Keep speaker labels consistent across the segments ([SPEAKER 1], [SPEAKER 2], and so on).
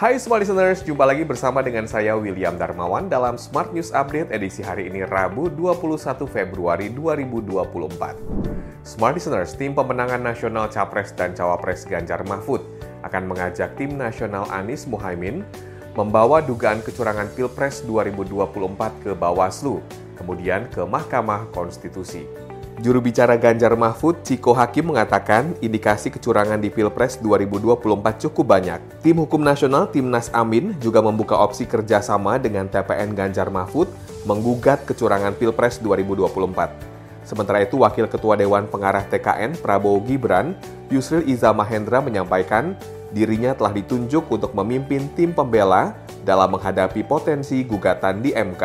[SPEAKER 1] Hai Smart Listeners, jumpa lagi bersama dengan saya William Darmawan dalam Smart News Update edisi hari ini Rabu 21 Februari 2024. Smart Listeners, tim pemenangan nasional Capres dan Cawapres Ganjar Mahfud akan mengajak tim nasional Anies Muhaimin membawa dugaan kecurangan Pilpres 2024 ke Bawaslu, kemudian ke Mahkamah Konstitusi. Juru bicara Ganjar Mahfud, Ciko Hakim mengatakan indikasi kecurangan di Pilpres 2024 cukup banyak. Tim Hukum Nasional Timnas Amin juga membuka opsi kerjasama dengan TPN Ganjar Mahfud menggugat kecurangan Pilpres 2024. Sementara itu, Wakil Ketua Dewan Pengarah TKN Prabowo Gibran, Yusril Iza Mahendra menyampaikan dirinya telah ditunjuk untuk memimpin tim pembela dalam menghadapi potensi gugatan di MK.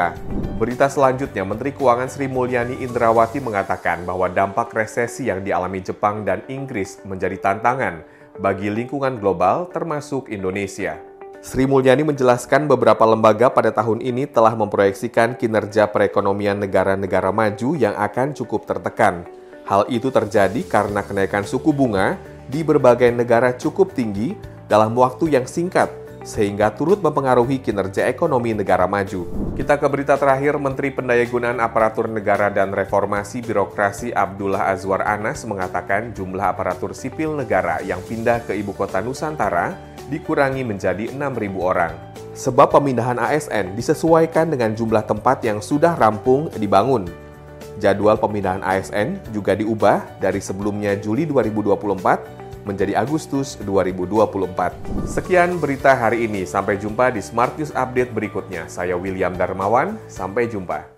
[SPEAKER 1] Berita selanjutnya, Menteri Keuangan Sri Mulyani Indrawati mengatakan bahwa dampak resesi yang dialami Jepang dan Inggris menjadi tantangan bagi lingkungan global termasuk Indonesia. Sri Mulyani menjelaskan beberapa lembaga pada tahun ini telah memproyeksikan kinerja perekonomian negara-negara maju yang akan cukup tertekan. Hal itu terjadi karena kenaikan suku bunga di berbagai negara cukup tinggi dalam waktu yang singkat sehingga turut mempengaruhi kinerja ekonomi negara maju. Kita ke berita terakhir, Menteri Pendayagunaan Aparatur Negara dan Reformasi Birokrasi Abdullah Azwar Anas mengatakan jumlah aparatur sipil negara yang pindah ke ibu kota Nusantara dikurangi menjadi 6.000 orang. Sebab pemindahan ASN disesuaikan dengan jumlah tempat yang sudah rampung dibangun. Jadwal pemindahan ASN juga diubah dari sebelumnya Juli 2024 menjadi Agustus 2024. Sekian berita hari ini. Sampai jumpa di Smart News Update berikutnya. Saya William Darmawan. Sampai jumpa.